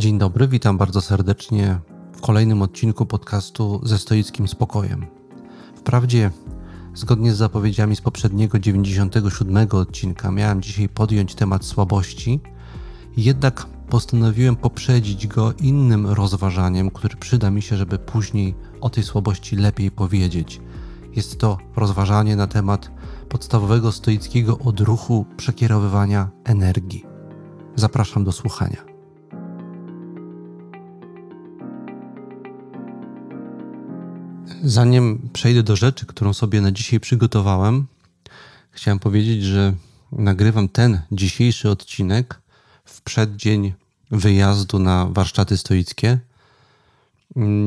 Dzień dobry, witam bardzo serdecznie w kolejnym odcinku podcastu ze stoickim spokojem. Wprawdzie, zgodnie z zapowiedziami z poprzedniego 97 odcinka, miałem dzisiaj podjąć temat słabości, jednak postanowiłem poprzedzić go innym rozważaniem, który przyda mi się, żeby później o tej słabości lepiej powiedzieć. Jest to rozważanie na temat podstawowego stoickiego odruchu przekierowywania energii. Zapraszam do słuchania. Zanim przejdę do rzeczy, którą sobie na dzisiaj przygotowałem, chciałem powiedzieć, że nagrywam ten dzisiejszy odcinek w przeddzień wyjazdu na warsztaty stoickie.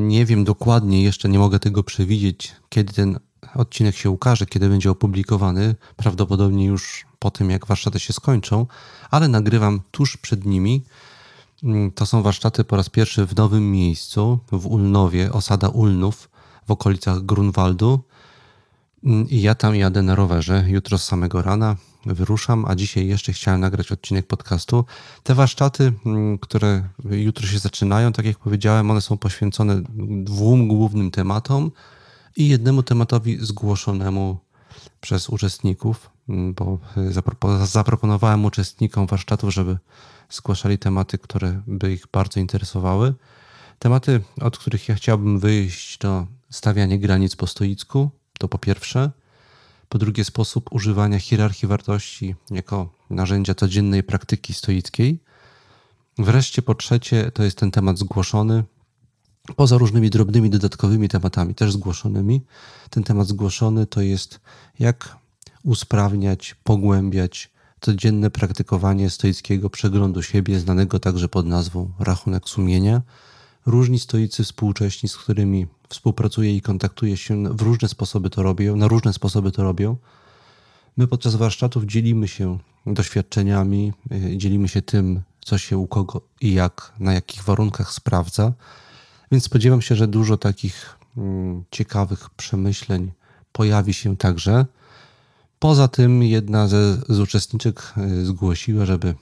Nie wiem dokładnie, jeszcze nie mogę tego przewidzieć, kiedy ten odcinek się ukaże, kiedy będzie opublikowany. Prawdopodobnie już po tym, jak warsztaty się skończą, ale nagrywam tuż przed nimi. To są warsztaty po raz pierwszy w nowym miejscu, w Ulnowie, osada Ulnów w okolicach Grunwaldu. I ja tam jadę na rowerze jutro z samego rana. Wyruszam, a dzisiaj jeszcze chciałem nagrać odcinek podcastu. Te warsztaty, mm, które jutro się zaczynają, tak jak powiedziałem, one są poświęcone dwóm głównym tematom i jednemu tematowi zgłoszonemu przez uczestników, mm, bo zaproponowałem uczestnikom warsztatów, żeby zgłaszali tematy, które by ich bardzo interesowały. Tematy, od których ja chciałbym wyjść, to stawianie granic po stoicku, to po pierwsze. Po drugie, sposób używania hierarchii wartości jako narzędzia codziennej praktyki stoickiej. Wreszcie po trzecie, to jest ten temat zgłoszony, poza różnymi drobnymi dodatkowymi tematami, też zgłoszonymi. Ten temat zgłoszony to jest jak usprawniać, pogłębiać codzienne praktykowanie stoickiego przeglądu siebie, znanego także pod nazwą rachunek sumienia różni stoicy współcześni, z którymi współpracuję i kontaktuję się, w różne sposoby to robią, na różne sposoby to robią. My podczas warsztatów dzielimy się doświadczeniami, y, dzielimy się tym, co się u kogo i jak, na jakich warunkach sprawdza. Więc spodziewam się, że dużo takich mm, ciekawych przemyśleń pojawi się także. Poza tym jedna ze, z uczestniczek y, zgłosiła, żeby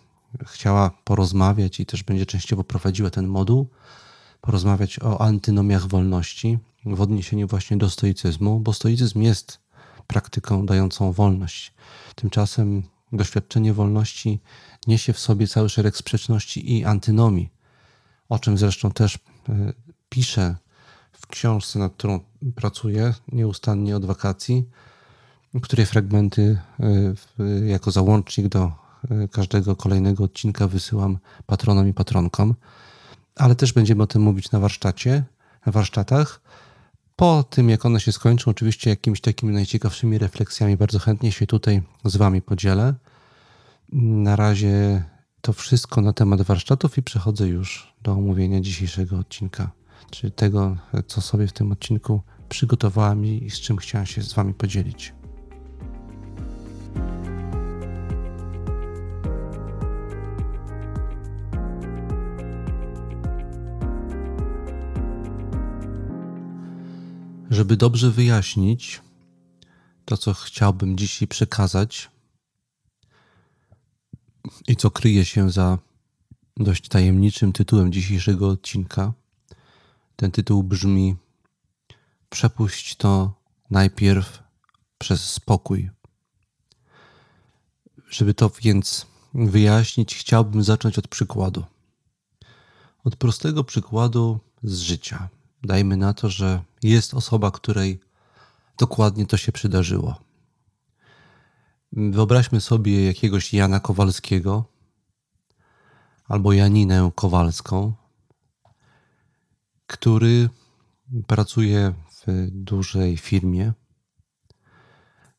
chciała porozmawiać i też będzie częściowo prowadziła ten moduł porozmawiać o antynomiach wolności w odniesieniu właśnie do stoicyzmu, bo stoicyzm jest praktyką dającą wolność. Tymczasem doświadczenie wolności niesie w sobie cały szereg sprzeczności i antynomii, o czym zresztą też e, piszę w książce, nad którą pracuję nieustannie od wakacji, której fragmenty e, jako załącznik do e, każdego kolejnego odcinka wysyłam patronom i patronkom ale też będziemy o tym mówić na warsztacie, na warsztatach. Po tym, jak one się skończą, oczywiście jakimiś takimi najciekawszymi refleksjami bardzo chętnie się tutaj z Wami podzielę. Na razie to wszystko na temat warsztatów i przechodzę już do omówienia dzisiejszego odcinka, czyli tego, co sobie w tym odcinku przygotowałem i z czym chciałem się z Wami podzielić. Żeby dobrze wyjaśnić to, co chciałbym dzisiaj przekazać i co kryje się za dość tajemniczym tytułem dzisiejszego odcinka, ten tytuł brzmi: Przepuść to najpierw przez spokój. Żeby to więc wyjaśnić, chciałbym zacząć od przykładu. Od prostego przykładu z życia dajmy na to, że jest osoba, której dokładnie to się przydarzyło. Wyobraźmy sobie jakiegoś Jana Kowalskiego albo Janinę Kowalską, który pracuje w dużej firmie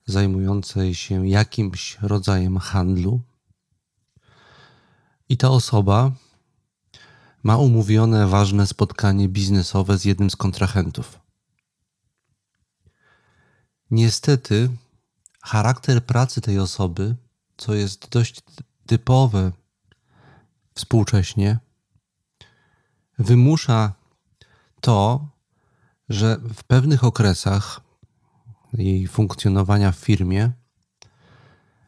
zajmującej się jakimś rodzajem handlu. I ta osoba ma umówione ważne spotkanie biznesowe z jednym z kontrahentów. Niestety, charakter pracy tej osoby, co jest dość typowe współcześnie, wymusza to, że w pewnych okresach jej funkcjonowania w firmie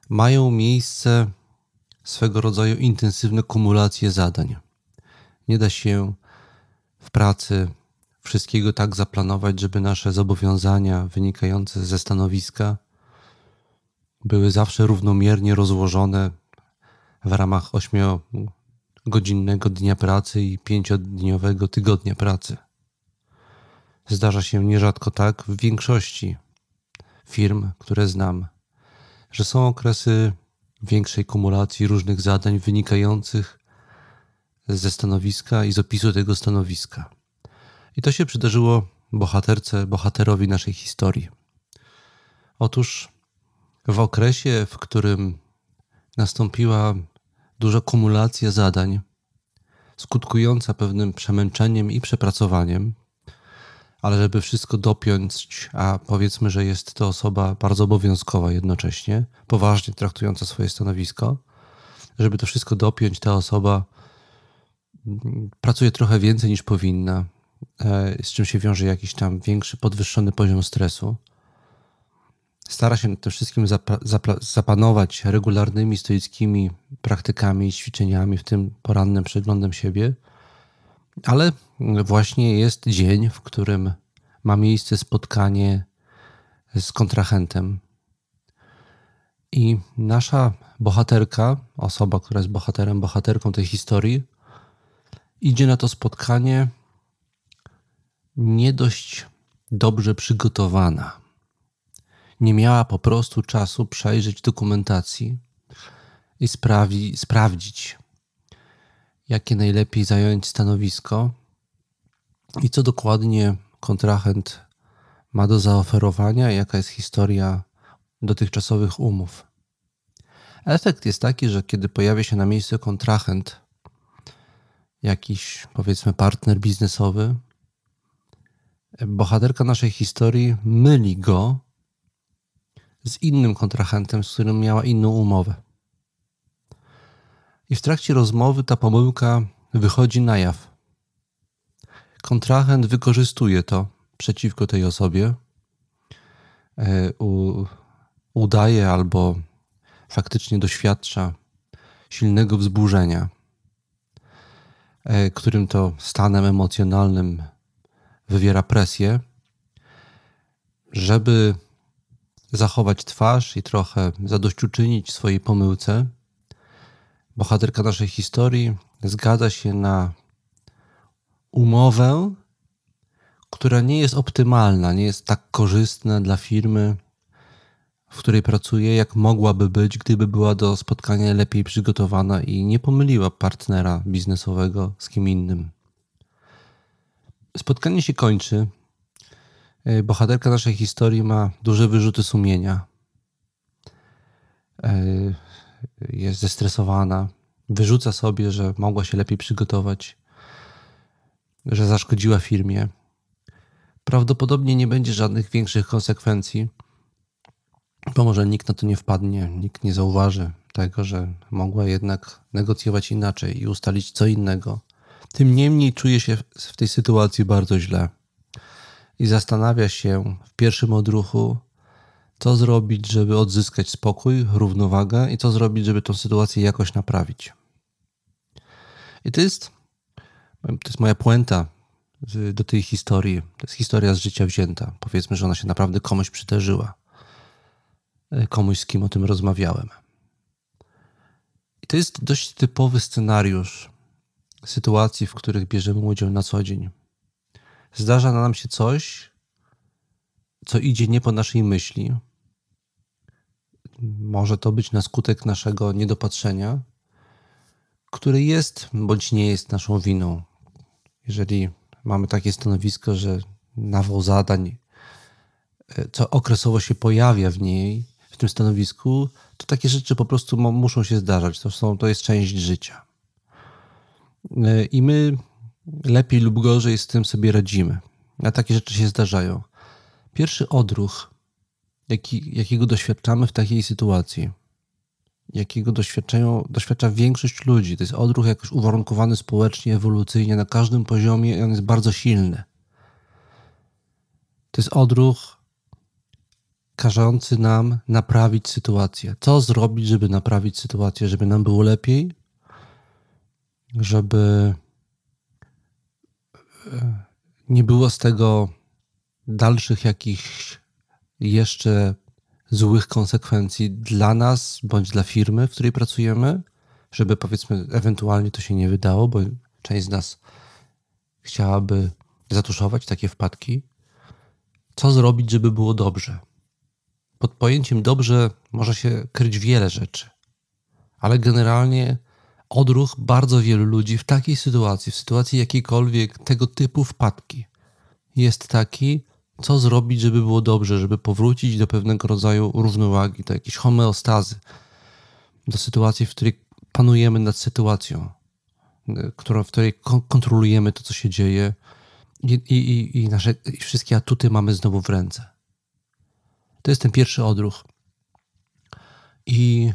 mają miejsce swego rodzaju intensywne kumulacje zadań. Nie da się w pracy wszystkiego tak zaplanować, żeby nasze zobowiązania wynikające ze stanowiska były zawsze równomiernie rozłożone w ramach 8-godzinnego dnia pracy i 5-dniowego tygodnia pracy. Zdarza się nierzadko tak w większości firm, które znam, że są okresy większej kumulacji różnych zadań wynikających ze stanowiska i z opisu tego stanowiska. I to się przydarzyło bohaterce, bohaterowi naszej historii. Otóż w okresie, w którym nastąpiła duża kumulacja zadań, skutkująca pewnym przemęczeniem i przepracowaniem, ale żeby wszystko dopiąć, a powiedzmy, że jest to osoba bardzo obowiązkowa jednocześnie, poważnie traktująca swoje stanowisko, żeby to wszystko dopiąć, ta osoba mm, pracuje trochę więcej niż powinna, z czym się wiąże jakiś tam większy, podwyższony poziom stresu. Stara się tym wszystkim zapanować regularnymi stoickimi praktykami i ćwiczeniami, w tym porannym przeglądem siebie – ale właśnie jest dzień, w którym ma miejsce spotkanie z kontrahentem. I nasza bohaterka, osoba, która jest bohaterem, bohaterką tej historii, idzie na to spotkanie nie dość dobrze przygotowana. Nie miała po prostu czasu przejrzeć dokumentacji i sprawi, sprawdzić, jakie najlepiej zająć stanowisko i co dokładnie kontrahent ma do zaoferowania, jaka jest historia dotychczasowych umów. Efekt jest taki, że kiedy pojawia się na miejscu kontrahent, jakiś powiedzmy partner biznesowy, bohaterka naszej historii myli go z innym kontrahentem, z którym miała inną umowę. I w trakcie rozmowy ta pomyłka wychodzi na jaw. Kontrahent wykorzystuje to przeciwko tej osobie, e, udaje albo faktycznie doświadcza silnego wzburzenia, e, którym to stanem emocjonalnym wywiera presję, żeby zachować twarz i trochę zadośćuczynić swojej pomyłce, bohaterka naszej historii zgadza się na umowę, która nie jest optymalna, nie jest tak korzystna dla firmy, w której pracuje, jak mogłaby być, gdyby była do spotkania lepiej przygotowana i nie pomyliła partnera biznesowego z kim innym. Spotkanie się kończy. E, bohaterka naszej historii ma duże wyrzuty sumienia. E, jest zestresowana, wyrzuca sobie, że mogła się lepiej przygotować, że zaszkodziła firmie. Prawdopodobnie nie będzie żadnych większych konsekwencji, bo może nikt na to nie wpadnie, nikt nie zauważy tego, że mogła jednak negocjować inaczej i ustalić co innego. Tym niemniej czuje się w tej sytuacji bardzo źle i zastanawia się w pierwszym odruchu, co zrobić, żeby odzyskać spokój, równowagę i co zrobić, żeby tą sytuację jakoś naprawić. I to jest, to jest moja puenta do tej historii. To jest historia z życia wzięta. Powiedzmy, że ona się naprawdę komuś przydarzyła. E, komuś, z kim o tym rozmawiałem. I to jest dość typowy scenariusz sytuacji, w których bierzemy udział na co dzień. Zdarza nam się coś, co idzie nie po naszej myśli. Może to być na skutek naszego niedopatrzenia, który jest bądź nie jest naszą winą. Jeżeli mamy takie stanowisko, że nawał zadań, e, co okresowo się pojawia w niej, w tym stanowisku, to takie rzeczy po prostu muszą się zdarzać. To, są, to jest część życia. E, I my lepiej lub gorzej z tym sobie radzimy. A takie rzeczy się zdarzają. Pierwszy odruch, jaki, jakiego doświadczamy w takiej sytuacji, jakiego doświadczają, doświadcza większość ludzi, to jest odruch jakoś uwarunkowany społecznie, ewolucyjnie, na każdym poziomie i on jest bardzo silny. To jest odruch każący nam naprawić sytuację. Co zrobić, żeby naprawić sytuację, żeby nam było lepiej, żeby nie było z tego dalszych jakichś jeszcze złych konsekwencji dla nas bądź dla firmy, w której pracujemy, żeby powiedzmy ewentualnie to się nie wydało, bo część z nas chciałaby zatuszować takie wpadki. Co zrobić, żeby było dobrze? Pod pojęciem dobrze może się kryć wiele rzeczy, ale generalnie odruch bardzo wielu ludzi w takiej sytuacji, w sytuacji jakiejkolwiek tego typu wpadki, jest taki, co zrobić, żeby było dobrze, żeby powrócić do pewnego rodzaju równowagi, do jakiejś homeostazy, do sytuacji, w której panujemy nad sytuacją, w której kontrolujemy to, co się dzieje i, i, i nasze i wszystkie atuty mamy znowu w ręce. To jest ten pierwszy odruch. I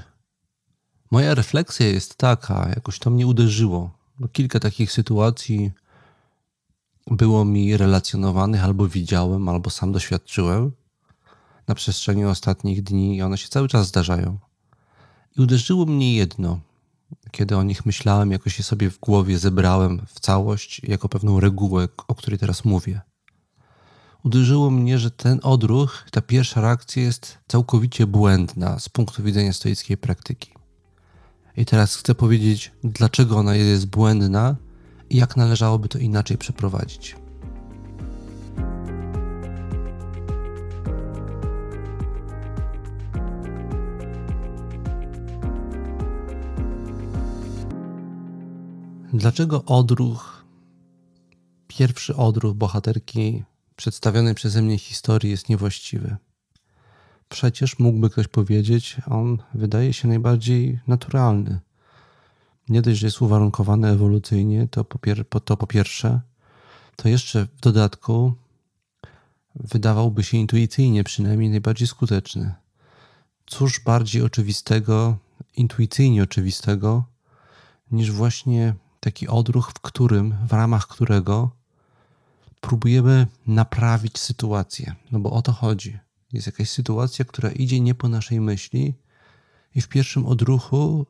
moja refleksja jest taka, jakoś to mnie uderzyło. Kilka takich sytuacji było mi relacjonowanych, albo widziałem, albo sam doświadczyłem na przestrzeni ostatnich dni i one się cały czas zdarzają. I uderzyło mnie jedno, kiedy o nich myślałem, jakoś je sobie w głowie zebrałem w całość, jako pewną regułę, o której teraz mówię. Uderzyło mnie, że ten odruch, ta pierwsza reakcja jest całkowicie błędna z punktu widzenia stoickiej praktyki. I teraz chcę powiedzieć, dlaczego ona jest błędna i jak należałoby to inaczej przeprowadzić. Dlaczego odruch, pierwszy odruch bohaterki przedstawionej przeze mnie historii jest niewłaściwy? Przecież mógłby ktoś powiedzieć, on wydaje się najbardziej naturalny nie dość, że jest uwarunkowany ewolucyjnie, to po, pier to po pierwsze, to jeszcze w dodatku wydawałby się intuicyjnie przynajmniej najbardziej skuteczny. Cóż bardziej oczywistego, intuicyjnie oczywistego, niż właśnie taki odruch, w którym, w ramach którego próbujemy naprawić sytuację. No bo o to chodzi. Jest jakaś sytuacja, która idzie nie po naszej myśli, i w pierwszym odruchu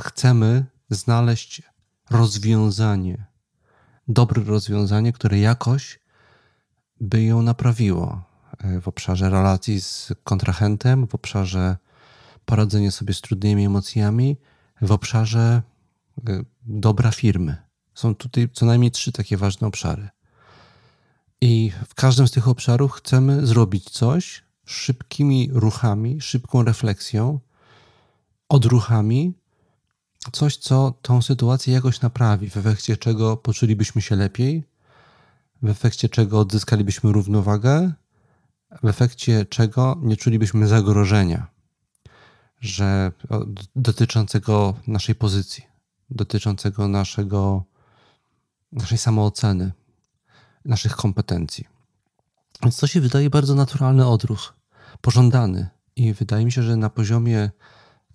chcemy znaleźć rozwiązanie, dobre rozwiązanie, które jakoś by ją naprawiło e, w obszarze relacji z kontrahentem, w obszarze poradzenia sobie z trudnymi emocjami, w obszarze e, dobra firmy. Są tutaj co najmniej trzy takie ważne obszary. I w każdym z tych obszarów chcemy zrobić coś szybkimi ruchami, szybką refleksją, odruchami, coś, co tą sytuację jakoś naprawi, w efekcie czego poczulibyśmy się lepiej, w efekcie czego odzyskalibyśmy równowagę, w efekcie czego nie czulibyśmy zagrożenia, że dotyczącego naszej pozycji, dotyczącego naszego, naszej samooceny, naszych kompetencji. Więc to się wydaje bardzo naturalny odruch, pożądany. I wydaje mi się, że na poziomie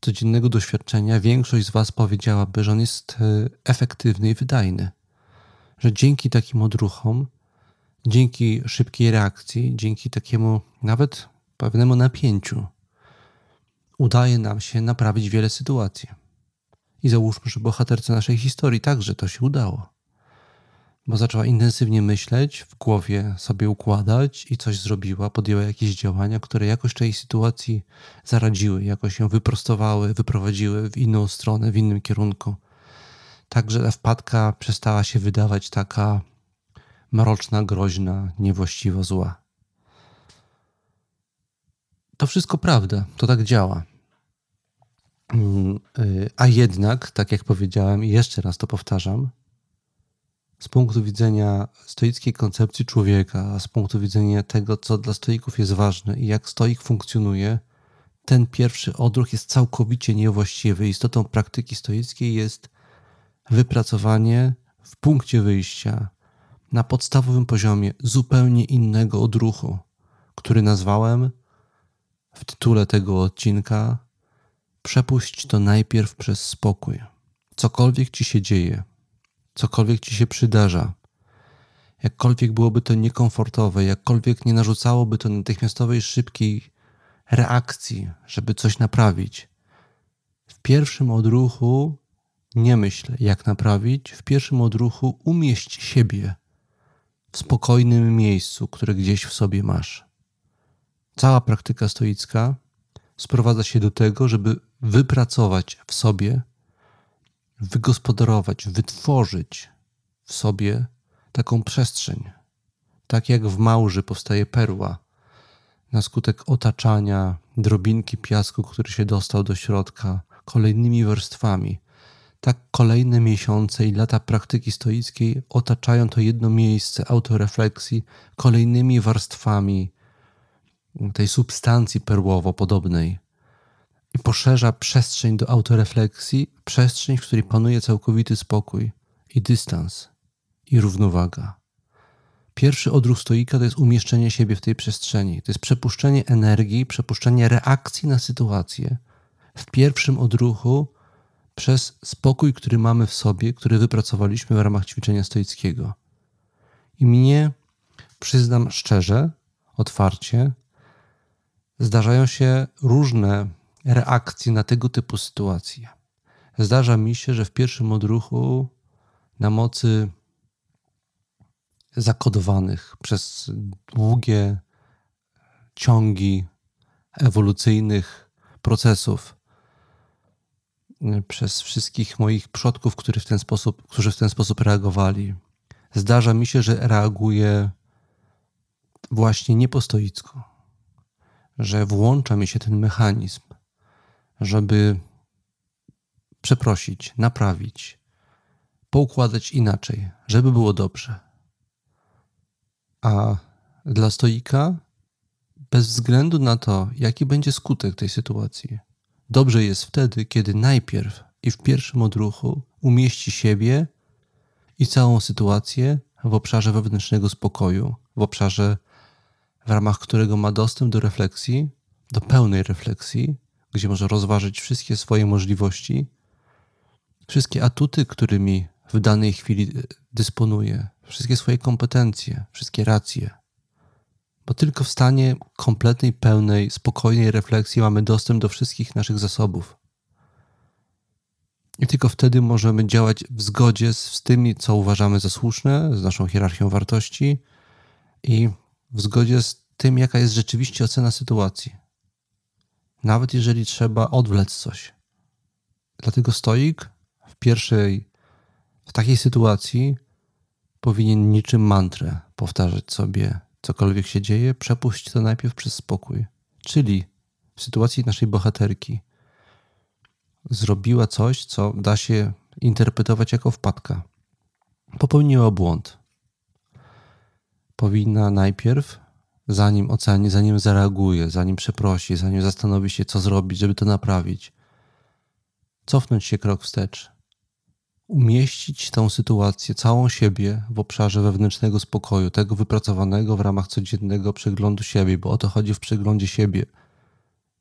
codziennego doświadczenia większość z Was powiedziałaby, że on jest e, efektywny i wydajny. Że dzięki takim odruchom, dzięki szybkiej reakcji, dzięki takiemu nawet pewnemu napięciu, udaje nam się naprawić wiele sytuacji. I załóżmy, że bohaterce naszej historii także to się udało bo zaczęła intensywnie myśleć, w głowie sobie układać i coś zrobiła, podjęła jakieś działania, które jakoś tej sytuacji zaradziły, jakoś ją wyprostowały, wyprowadziły w inną stronę, w innym kierunku. Tak, że ta wpadka przestała się wydawać taka mroczna, groźna, niewłaściwo zła. To wszystko prawda, to tak działa. Mm, y, a jednak, tak jak powiedziałem, i jeszcze raz to powtarzam, z punktu widzenia stoickiej koncepcji człowieka, z punktu widzenia tego, co dla stoików jest ważne i jak stoik funkcjonuje, ten pierwszy odruch jest całkowicie niewłaściwy. Istotą praktyki stoickiej jest wypracowanie w punkcie wyjścia na podstawowym poziomie zupełnie innego odruchu, który nazwałem w tytule tego odcinka Przepuść to najpierw przez spokój. Cokolwiek ci się dzieje, cokolwiek ci się przydarza, jakkolwiek byłoby to niekomfortowe, jakkolwiek nie narzucałoby to natychmiastowej, szybkiej reakcji, żeby coś naprawić. W pierwszym odruchu nie myśl, jak naprawić. W pierwszym odruchu umieść siebie w spokojnym miejscu, które gdzieś w sobie masz. Cała praktyka stoicka sprowadza się do tego, żeby wypracować w sobie, wygospodarować, wytworzyć w sobie taką przestrzeń. Tak jak w małży powstaje perła na skutek otaczania drobinki piasku, który się dostał do środka kolejnymi warstwami. Tak kolejne miesiące i lata praktyki stoickiej otaczają to jedno miejsce autorefleksji kolejnymi warstwami tej substancji perłowo-podobnej poszerza przestrzeń do autorefleksji, przestrzeń, w której panuje całkowity spokój i dystans i równowaga. Pierwszy odruch stoika to jest umieszczenie siebie w tej przestrzeni. To jest przepuszczenie energii, przepuszczenie reakcji na sytuację w pierwszym odruchu przez spokój, który mamy w sobie, który wypracowaliśmy w ramach ćwiczenia stoickiego. I mnie, przyznam szczerze, otwarcie, zdarzają się różne reakcje na tego typu sytuacje. Zdarza mi się, że w pierwszym odruchu na mocy zakodowanych przez długie ciągi ewolucyjnych procesów, przez wszystkich moich przodków, którzy w ten sposób, którzy w ten sposób reagowali. Zdarza mi się, że reaguję właśnie niepostoicko, że włącza mi się ten mechanizm, żeby przeprosić, naprawić, poukładać inaczej, żeby było dobrze. A dla stoika, bez względu na to, jaki będzie skutek tej sytuacji, dobrze jest wtedy, kiedy najpierw i w pierwszym odruchu umieści siebie i całą sytuację w obszarze wewnętrznego spokoju, w obszarze, w ramach którego ma dostęp do refleksji, do pełnej refleksji, gdzie może rozważyć wszystkie swoje możliwości, wszystkie atuty, którymi w danej chwili dysponuje, wszystkie swoje kompetencje, wszystkie racje. Bo tylko w stanie kompletnej, pełnej, spokojnej refleksji mamy dostęp do wszystkich naszych zasobów. I tylko wtedy możemy działać w zgodzie z, z tymi, co uważamy za słuszne, z naszą hierarchią wartości i w zgodzie z tym, jaka jest rzeczywiście ocena sytuacji. Nawet jeżeli trzeba odwlec coś. Dlatego stoik w pierwszej, w takiej sytuacji powinien niczym mantrę powtarzać sobie, cokolwiek się dzieje, przepuść to najpierw przez spokój. Czyli w sytuacji naszej bohaterki zrobiła coś, co da się interpretować jako wpadka. Popełniła błąd. Powinna najpierw, zanim oceni, zanim zareaguje, zanim przeprosi, zanim zastanowi się, co zrobić, żeby to naprawić, cofnąć się krok wstecz umieścić tę sytuację, całą siebie w obszarze wewnętrznego spokoju, tego wypracowanego w ramach codziennego przeglądu siebie, bo o to chodzi w przeglądzie siebie,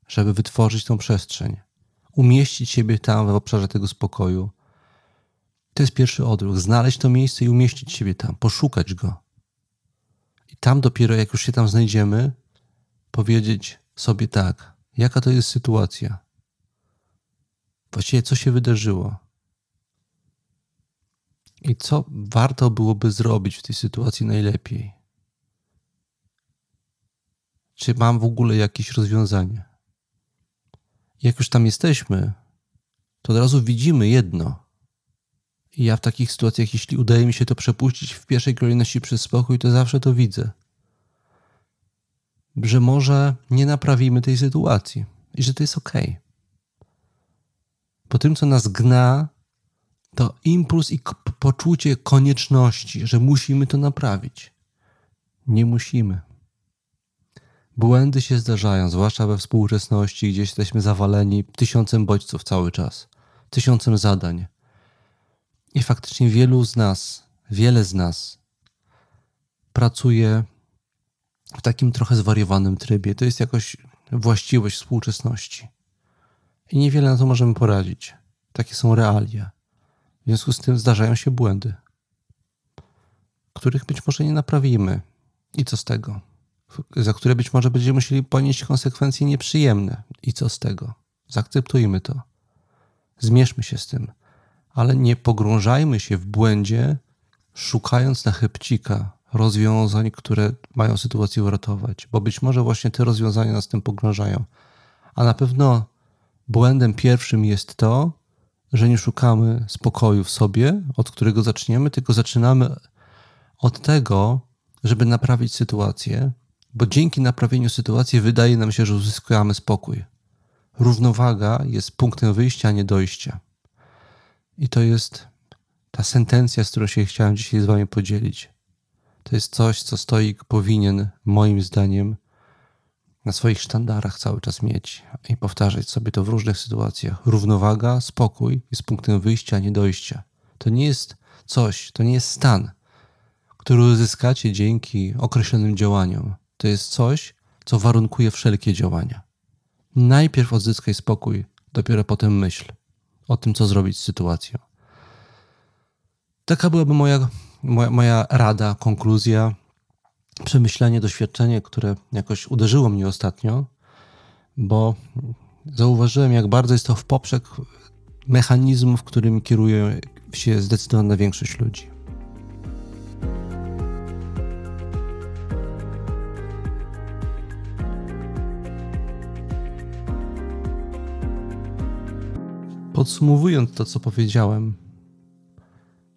żeby wytworzyć tą przestrzeń, umieścić siebie tam w obszarze tego spokoju. To jest pierwszy odruch. Znaleźć to miejsce i umieścić siebie tam, poszukać go. Tam dopiero, jak już się tam znajdziemy, powiedzieć sobie tak, jaka to jest sytuacja. Właściwie co się wydarzyło i co warto byłoby zrobić w tej sytuacji najlepiej? Czy mam w ogóle jakieś rozwiązanie? Jak już tam jesteśmy, to od razu widzimy jedno. I ja w takich sytuacjach, jeśli udaje mi się to przepuścić w pierwszej kolejności przez spokój, to zawsze to widzę. Że może nie naprawimy tej sytuacji i że to jest ok. Po tym, co nas gna, to impuls i poczucie konieczności, że musimy to naprawić. Nie musimy. Błędy się zdarzają, zwłaszcza we współczesności, gdzie jesteśmy zawaleni tysiącem bodźców cały czas, tysiącem zadań. I faktycznie wielu z nas, wiele z nas pracuje w takim trochę zwariowanym trybie. To jest jakoś właściwość współczesności. I niewiele na to możemy poradzić. Takie są realia. W związku z tym zdarzają się błędy, których być może nie naprawimy. I co z tego? Za które być może będziemy musieli ponieść konsekwencje nieprzyjemne. I co z tego? Zaakceptujmy to. Zmierzmy się z tym. Ale nie pogrążajmy się w błędzie, szukając na chybcika rozwiązań, które mają sytuację uratować, bo być może właśnie te rozwiązania nas tym pogrążają. A na pewno błędem pierwszym jest to, że nie szukamy spokoju w sobie, od którego zaczniemy, tylko zaczynamy od tego, żeby naprawić sytuację, bo dzięki naprawieniu sytuacji wydaje nam się, że uzyskamy spokój. Równowaga jest punktem wyjścia, a nie dojścia. I to jest ta sentencja, z którą się chciałem dzisiaj z Wami podzielić. To jest coś, co stoik powinien, moim zdaniem, na swoich sztandarach cały czas mieć i powtarzać sobie to w różnych sytuacjach. Równowaga, spokój jest punktem wyjścia, a nie dojścia. To nie jest coś, to nie jest stan, który uzyskacie dzięki określonym działaniom. To jest coś, co warunkuje wszelkie działania. Najpierw odzyskaj spokój, dopiero potem myśl o tym, co zrobić z sytuacją. Taka byłaby moja, moja, moja rada, konkluzja, przemyślenie, doświadczenie, które jakoś uderzyło mnie ostatnio, bo zauważyłem, jak bardzo jest to w poprzek mechanizmów, którymi kieruje się zdecydowana większość ludzi. Podsumowując to, co powiedziałem,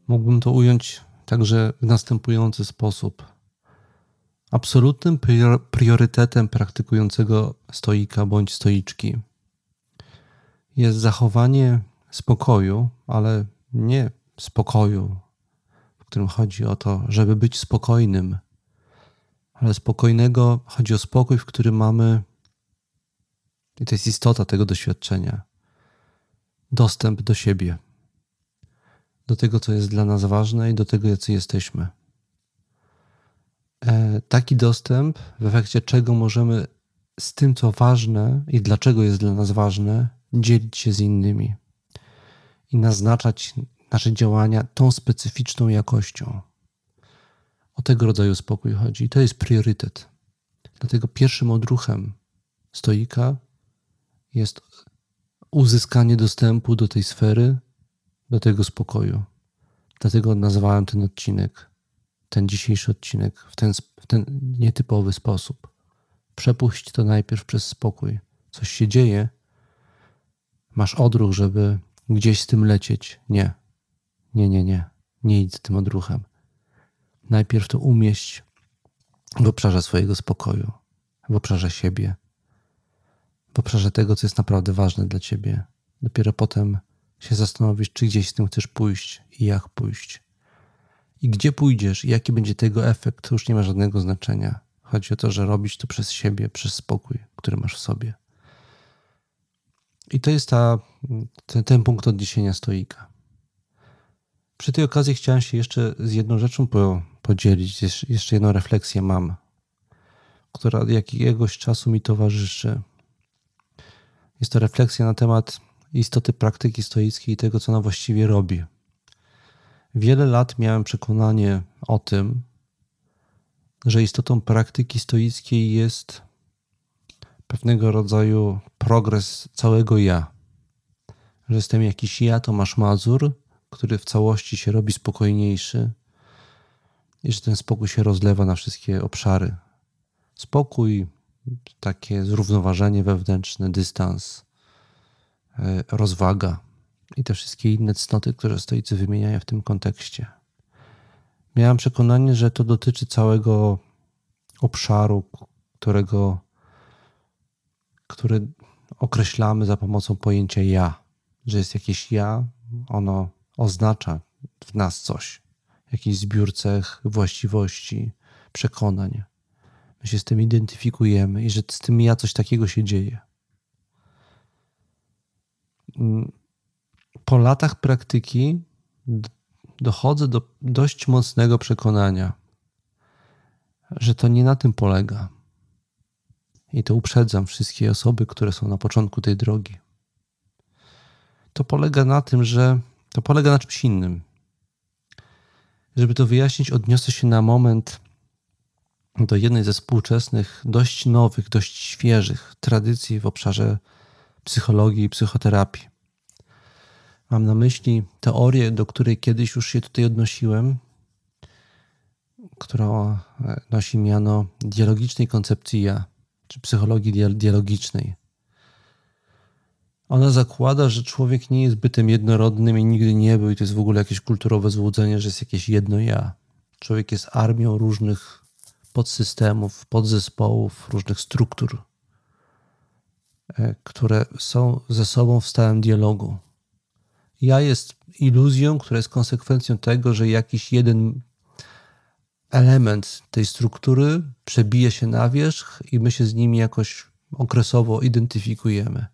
mógłbym to ująć także w następujący sposób. Absolutnym priorytetem praktykującego stoika bądź stoiczki jest zachowanie spokoju, ale nie spokoju, w którym chodzi o to, żeby być spokojnym, ale spokojnego, chodzi o spokój, w którym mamy, i to jest istota tego doświadczenia, dostęp do siebie, do tego, co jest dla nas ważne i do tego, jacy jesteśmy. E, taki dostęp, w efekcie czego możemy z tym, co ważne i dlaczego jest dla nas ważne, dzielić się z innymi i naznaczać nasze działania tą specyficzną jakością. O tego rodzaju spokój chodzi. To jest priorytet. Dlatego pierwszym odruchem stoika jest uzyskanie dostępu do tej sfery, do tego spokoju. Dlatego nazwałem ten odcinek, ten dzisiejszy odcinek w ten, w ten nietypowy sposób. Przepuść to najpierw przez spokój. Coś się dzieje, masz odruch, żeby gdzieś z tym lecieć. Nie, nie, nie, nie. Nie idź z tym odruchem. Najpierw to umieść w obszarze swojego spokoju, w obszarze siebie, w obszarze tego, co jest naprawdę ważne dla ciebie. Dopiero potem się zastanowić, czy gdzieś z tym chcesz pójść i jak pójść. I gdzie pójdziesz i jaki będzie tego efekt, to już nie ma żadnego znaczenia. Chodzi o to, że robić to przez siebie, przez spokój, który masz w sobie. I to jest ta, ten, ten punkt odniesienia stoika. Przy tej okazji chciałem się jeszcze z jedną rzeczą po, podzielić. Jeszcze jedną refleksję mam, która jakiegoś czasu mi towarzyszy. Jest to refleksja na temat istoty praktyki stoickiej i tego, co ona właściwie robi. Wiele lat miałem przekonanie o tym, że istotą praktyki stoickiej jest pewnego rodzaju progres całego ja. Że jestem jakiś ja, to masz Mazur, który w całości się robi spokojniejszy i że ten spokój się rozlewa na wszystkie obszary. Spokój, takie zrównoważenie wewnętrzne, dystans, e, rozwaga i te wszystkie inne cnoty, które stoicy wymieniają w tym kontekście. Miałem przekonanie, że to dotyczy całego obszaru, którego, który określamy za pomocą pojęcia ja, że jest jakieś ja, ono oznacza w nas coś, jakiś zbiór cech, właściwości, przekonań. My się z tym identyfikujemy i że z tym ja coś takiego się dzieje. Mm, po latach praktyki dochodzę do dość mocnego przekonania, że to nie na tym polega. I to uprzedzam wszystkie osoby, które są na początku tej drogi. To polega na tym, że to polega na czymś innym. Żeby to wyjaśnić, odniosę się na moment do jednej ze współczesnych, dość nowych, dość świeżych tradycji w obszarze psychologii i psychoterapii. Mam na myśli teorię, do której kiedyś już się tutaj odnosiłem, która nosi miano dialogicznej koncepcji ja, czy psychologii dialogicznej. Ona zakłada, że człowiek nie jest bytem jednorodnym i nigdy nie był, i to jest w ogóle jakieś kulturowe złudzenie, że jest jakieś jedno ja. Człowiek jest armią różnych podsystemów, podzespołów, różnych struktur, e, które są ze sobą w stałym dialogu. Ja jest iluzją, która jest konsekwencją tego, że jakiś jeden element tej struktury przebije się na wierzch i my się z nimi jakoś okresowo identyfikujemy.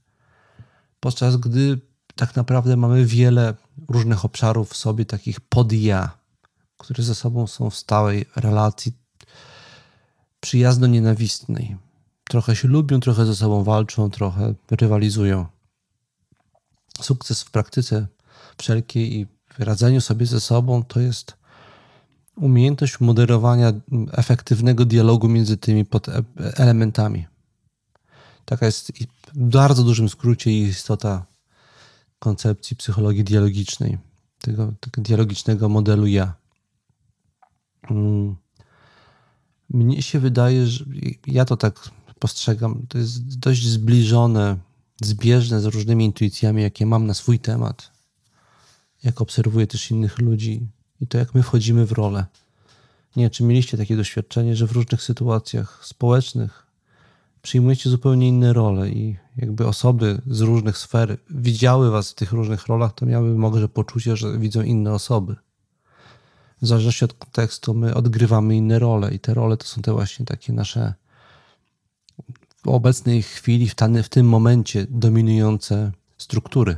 Podczas gdy tak naprawdę mamy wiele różnych obszarów w sobie, takich pod ja, które ze sobą są w stałej relacji przyjazno-nienawistnej. Trochę się lubią, trochę ze sobą walczą, trochę rywalizują. Sukces w praktyce wszelkiej i radzeniu sobie ze sobą to jest umiejętność moderowania efektywnego dialogu między tymi elementami. Taka jest w bardzo dużym skrócie istota koncepcji psychologii dialogicznej, tego, tego dialogicznego modelu ja. Mm. Mnie się wydaje, że ja to tak postrzegam, to jest dość zbliżone, zbieżne z różnymi intuicjami, jakie mam na swój temat, jak obserwuję też innych ludzi i to, jak my wchodzimy w rolę. Nie czy mieliście takie doświadczenie, że w różnych sytuacjach społecznych przyjmujecie zupełnie inne role i jakby osoby z różnych sfer widziały was w tych różnych rolach, to miały może poczucie, że widzą inne osoby. W zależności od kontekstu my odgrywamy inne role i te role to są te właśnie takie nasze w obecnej chwili, w, tany, w tym momencie dominujące struktury,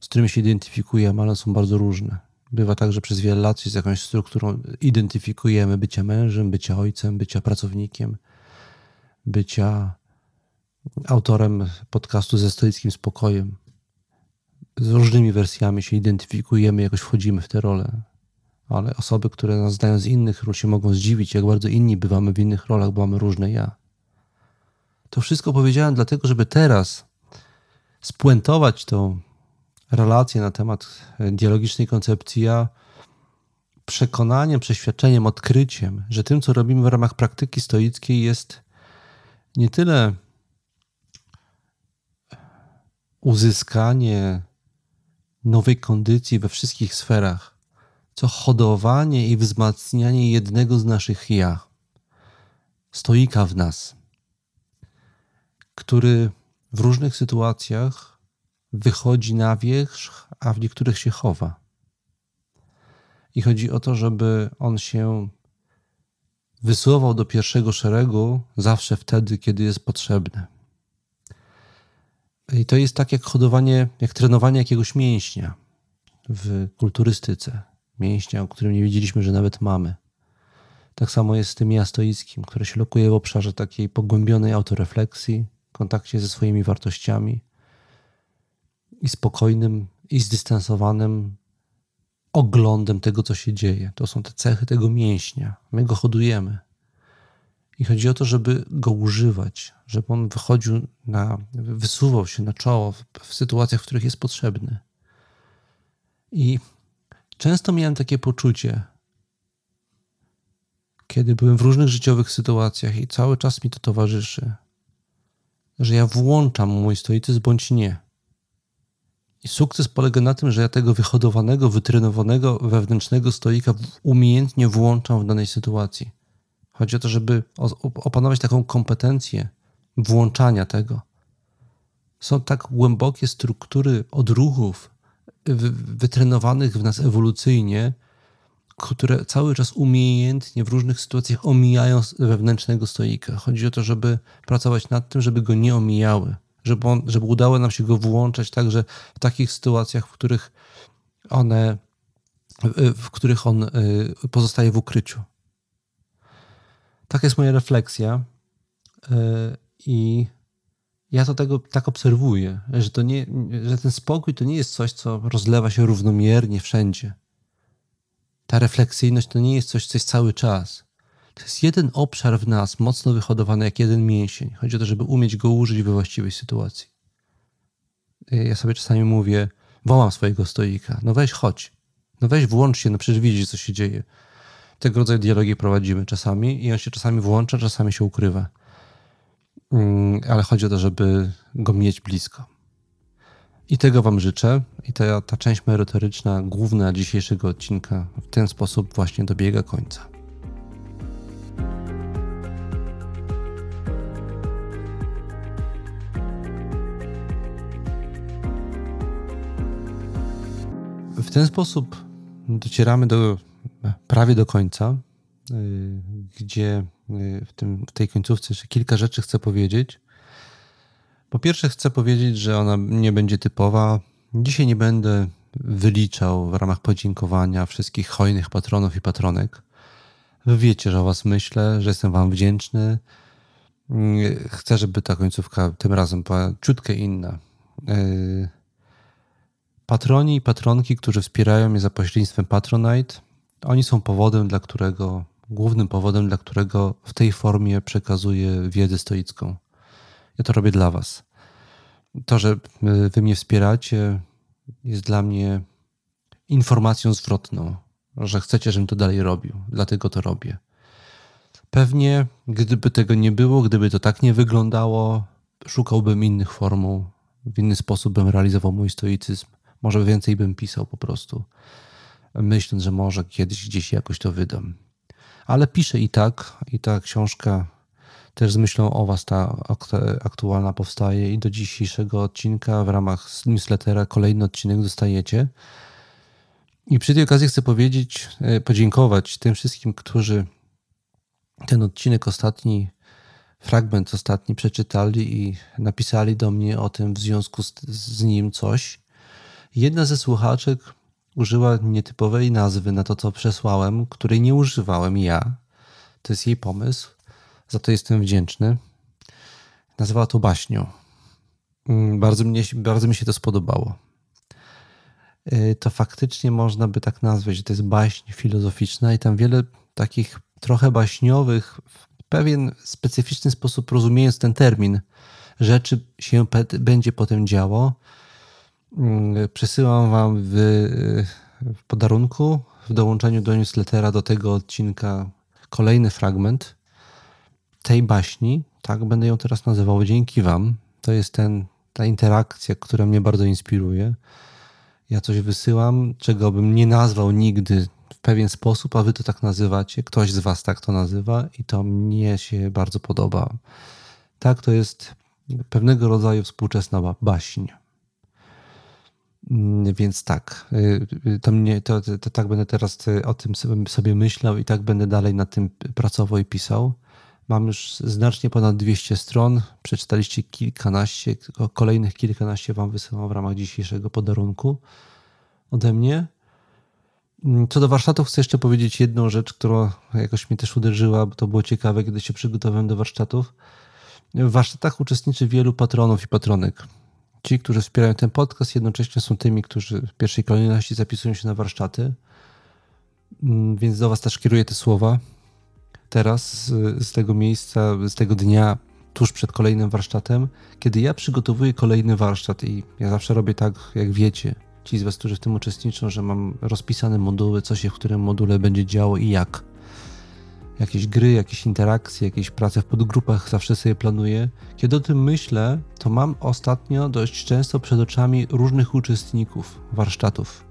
z którymi się identyfikujemy, ale są bardzo różne. Bywa tak, że przez wiele lat się z jakąś strukturą identyfikujemy bycia mężem, bycia ojcem, bycia pracownikiem, bycia autorem podcastu ze stoickim spokojem. Z różnymi wersjami się identyfikujemy, jakoś wchodzimy w te role. Ale osoby, które nas znają z innych ról, się mogą zdziwić, jak bardzo inni bywamy w innych rolach, bo mamy różne ja. To wszystko powiedziałem dlatego, żeby teraz spuentować tą relację na temat dialogicznej koncepcji ja przekonaniem, przeświadczeniem, odkryciem, że tym, co robimy w ramach praktyki stoickiej, jest nie tyle uzyskanie nowej kondycji we wszystkich sferach, co hodowanie i wzmacnianie jednego z naszych ja, stoika w nas, który w różnych sytuacjach wychodzi na wierzch, a w niektórych się chowa. I chodzi o to, żeby on się wysuwał do pierwszego szeregu zawsze wtedy, kiedy jest potrzebny. I to jest tak jak hodowanie, jak trenowanie jakiegoś mięśnia w kulturystyce. Mięśnia, o którym nie wiedzieliśmy, że nawet mamy. Tak samo jest z tym ja stoickim, które się lokuje w obszarze takiej pogłębionej autorefleksji, kontakcie ze swoimi wartościami i spokojnym i zdystansowanym oglądem tego, co się dzieje. To są te cechy tego mięśnia. My go hodujemy. I chodzi o to, żeby go używać, żeby on wychodził na, wysuwał się na czoło w, w sytuacjach, w których jest potrzebny. I często miałem takie poczucie, kiedy byłem w różnych życiowych sytuacjach i cały czas mi to towarzyszy, że ja włączam mój stoicyzm bądź nie. I sukces polega na tym, że ja tego wyhodowanego, wytrenowanego wewnętrznego stoika umiejętnie włączam w danej sytuacji. Chodzi o to, żeby opanować taką kompetencję włączania tego. Są tak głębokie struktury odruchów wytrenowanych w nas ewolucyjnie, które cały czas umiejętnie w różnych sytuacjach omijają wewnętrznego stoika. Chodzi o to, żeby pracować nad tym, żeby go nie omijały żeby, on, żeby udało nam się go włączać także w takich sytuacjach, w których one, w których on y, pozostaje w ukryciu. Taka jest moja refleksja y, i ja to tego tak obserwuję, że, to nie, że ten spokój to nie jest coś, co rozlewa się równomiernie wszędzie. Ta refleksyjność to nie jest coś, co jest cały czas. To jest jeden obszar w nas, mocno wyhodowany jak jeden mięsień. Chodzi o to, żeby umieć go użyć we właściwej sytuacji. Ja sobie czasami mówię, wołam swojego stoika, no weź chodź, no weź włącz się, no przecież widzisz, co się dzieje. Tego rodzaju dialogi prowadzimy czasami i on się czasami włącza, czasami się ukrywa. Mm, ale chodzi o to, żeby go mieć blisko. I tego Wam życzę. I ta, ta część merytoryczna, główna dzisiejszego odcinka w ten sposób właśnie dobiega końca. W ten sposób docieramy do prawie do końca, gdzie y, w, tym, w tej końcówce jeszcze kilka rzeczy chcę powiedzieć. Po pierwsze, chcę powiedzieć, że ona nie będzie typowa. Dzisiaj nie będę wyliczał w ramach podziękowania wszystkich hojnych patronów i patronek. Wy wiecie, że o Was myślę, że jestem Wam wdzięczny. Chcę, żeby ta końcówka tym razem była ciutkę inna. Patroni i patronki, którzy wspierają mnie za pośrednictwem Patronite, oni są powodem, dla którego, głównym powodem, dla którego w tej formie przekazuję wiedzę stoicką. Ja to robię dla Was. To, że Wy mnie wspieracie, jest dla mnie informacją zwrotną, że chcecie, żebym to dalej robił. Dlatego to robię. Pewnie, gdyby tego nie było, gdyby to tak nie wyglądało, szukałbym innych formuł, w inny sposób bym realizował mój stoicyzm. Może więcej bym pisał po prostu, myśląc, że może kiedyś gdzieś jakoś to wydam. Ale piszę i tak, i ta książka też z myślą o Was ta aktualna powstaje i do dzisiejszego odcinka w ramach newslettera kolejny odcinek dostajecie. I przy tej okazji chcę powiedzieć, e, podziękować tym wszystkim, którzy ten odcinek ostatni, fragment ostatni przeczytali i napisali do mnie o tym w związku z, z nim coś. Jedna ze słuchaczek użyła nietypowej nazwy na to, co przesłałem, której nie używałem ja. To jest jej pomysł. Za to jestem wdzięczny. Nazywała to baśnią. Mm, bardzo, mnie, bardzo mi się to spodobało. Y, to faktycznie można by tak nazwać, że to jest baśń filozoficzna i tam wiele takich trochę baśniowych, w pewien specyficzny sposób rozumiejąc ten termin, rzeczy się będzie potem działo. Mm, przesyłam Wam w, w podarunku, w dołączeniu do newslettera do tego odcinka kolejny fragment tej baśni, tak będę ją teraz nazywał dzięki Wam. To jest ten, ta interakcja, która mnie bardzo inspiruje. Ja coś wysyłam, czego bym nie nazwał nigdy w pewien sposób, a Wy to tak nazywacie. Ktoś z Was tak to nazywa i to mnie się bardzo podoba. Tak, to jest pewnego rodzaju współczesna baśń. Mm, więc tak, y, y, to, mnie, to, to, to, tak będę teraz y, o tym sobie myślał i tak będę dalej nad tym pracował i pisał. Mam już znacznie ponad 200 stron. Przeczytaliście kilkanaście, kolejnych kilkanaście Wam wysyłam w ramach dzisiejszego podarunku ode mnie. Mm, co do warsztatów, chcę jeszcze powiedzieć jedną rzecz, która jakoś mnie też uderzyła, bo to było ciekawe, kiedy się przygotowałem do warsztatów. W warsztatach uczestniczy wielu patronów i patronek. Ci, którzy wspierają ten podcast, jednocześnie są tymi, którzy w pierwszej kolejności zapisują się na warsztaty. Mm, więc do Was też kieruję te słowa teraz z, z tego miejsca, z tego dnia, tuż przed kolejnym warsztatem, kiedy ja przygotowuję kolejny warsztat i ja zawsze robię tak, jak wiecie, ci z Was, którzy w tym uczestniczą, że mam rozpisane moduły, co się w którym module będzie działo i jak. Jakieś gry, jakieś interakcje, jakieś prace w podgrupach zawsze sobie planuję. Kiedy o tym myślę, to mam ostatnio dość często przed oczami różnych uczestników warsztatów.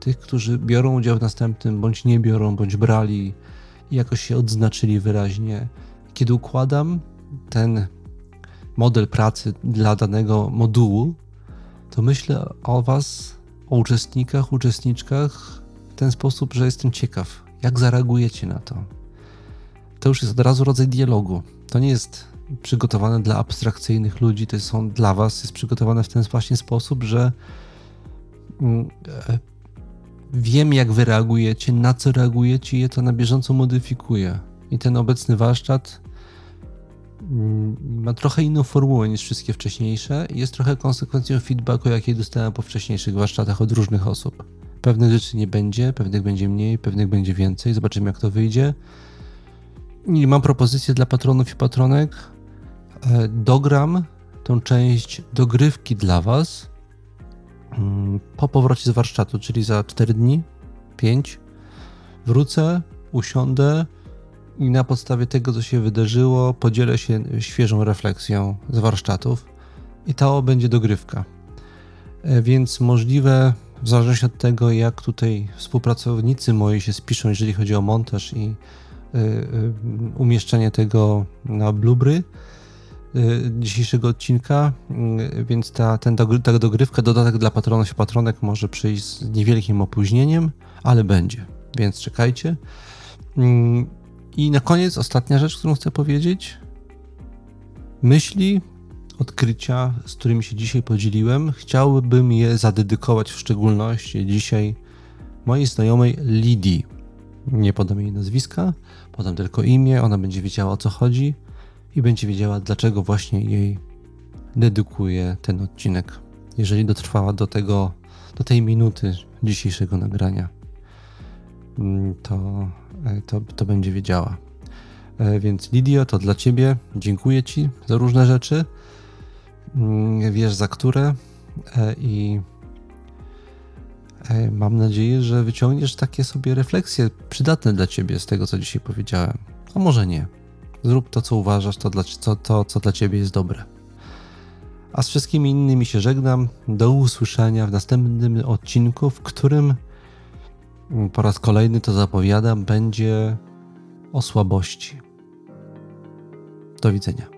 Tych, którzy biorą udział w następnym, bądź nie biorą, bądź brali, i jakoś się odznaczyli wyraźnie. Kiedy układam ten model pracy dla danego modułu, to myślę o Was, o uczestnikach, uczestniczkach w ten sposób, że jestem ciekaw, jak zareagujecie na to. To już jest od razu rodzaj dialogu. To nie jest przygotowane dla abstrakcyjnych ludzi, to są dla Was, jest przygotowane w ten właśnie sposób, że mm, e, wiem, jak wy reagujecie, na co reagujecie i je to na bieżąco modyfikuję. I ten obecny warsztat mm, ma trochę inną formułę niż wszystkie wcześniejsze i jest trochę konsekwencją feedbacku, jakiej dostałem po wcześniejszych warsztatach od różnych osób. Pewnych rzeczy nie będzie, pewnych będzie mniej, pewnych będzie więcej. Zobaczymy, jak to wyjdzie. I mam propozycję dla patronów i patronek. E, dogram tą część dogrywki dla Was mm, po powrocie z warsztatu, czyli za 4 dni, 5, wrócę, usiądę i na podstawie tego, co się wydarzyło, podzielę się świeżą refleksją z warsztatów i to będzie dogrywka. E, więc możliwe, w zależności od tego, jak tutaj współpracownicy moi się spiszą, jeżeli chodzi o montaż i umieszczenie tego na blubry y, dzisiejszego odcinka, więc ta, ten, ta dogrywka, dodatek dla patronów i patronek może przyjść z niewielkim opóźnieniem, ale będzie, więc czekajcie. Mm, I na koniec ostatnia rzecz, którą chcę powiedzieć. Myśli, odkrycia, z którymi się dzisiaj podzieliłem, chciałbym je zadedykować w szczególności dzisiaj mojej znajomej Lidii. Nie podam jej nazwiska, podam tylko imię, ona będzie wiedziała o co chodzi i będzie wiedziała, dlaczego właśnie jej dedykuję ten odcinek. Jeżeli dotrwała do tego, do tej minuty dzisiejszego nagrania, mm, to, e, to, to będzie wiedziała. E, więc Lidio, to dla Ciebie. Dziękuję Ci za różne rzeczy. Mm, wiesz za które e, i mam nadzieję, że wyciągniesz takie sobie refleksje przydatne dla ciebie z tego, co dzisiaj powiedziałem. A może nie. Zrób to, co uważasz, to, dla, to, to co dla ciebie jest dobre. A z wszystkimi innymi się żegnam. Do usłyszenia w następnym odcinku, w którym mm, po raz kolejny to zapowiadam, będzie o słabości. Do widzenia.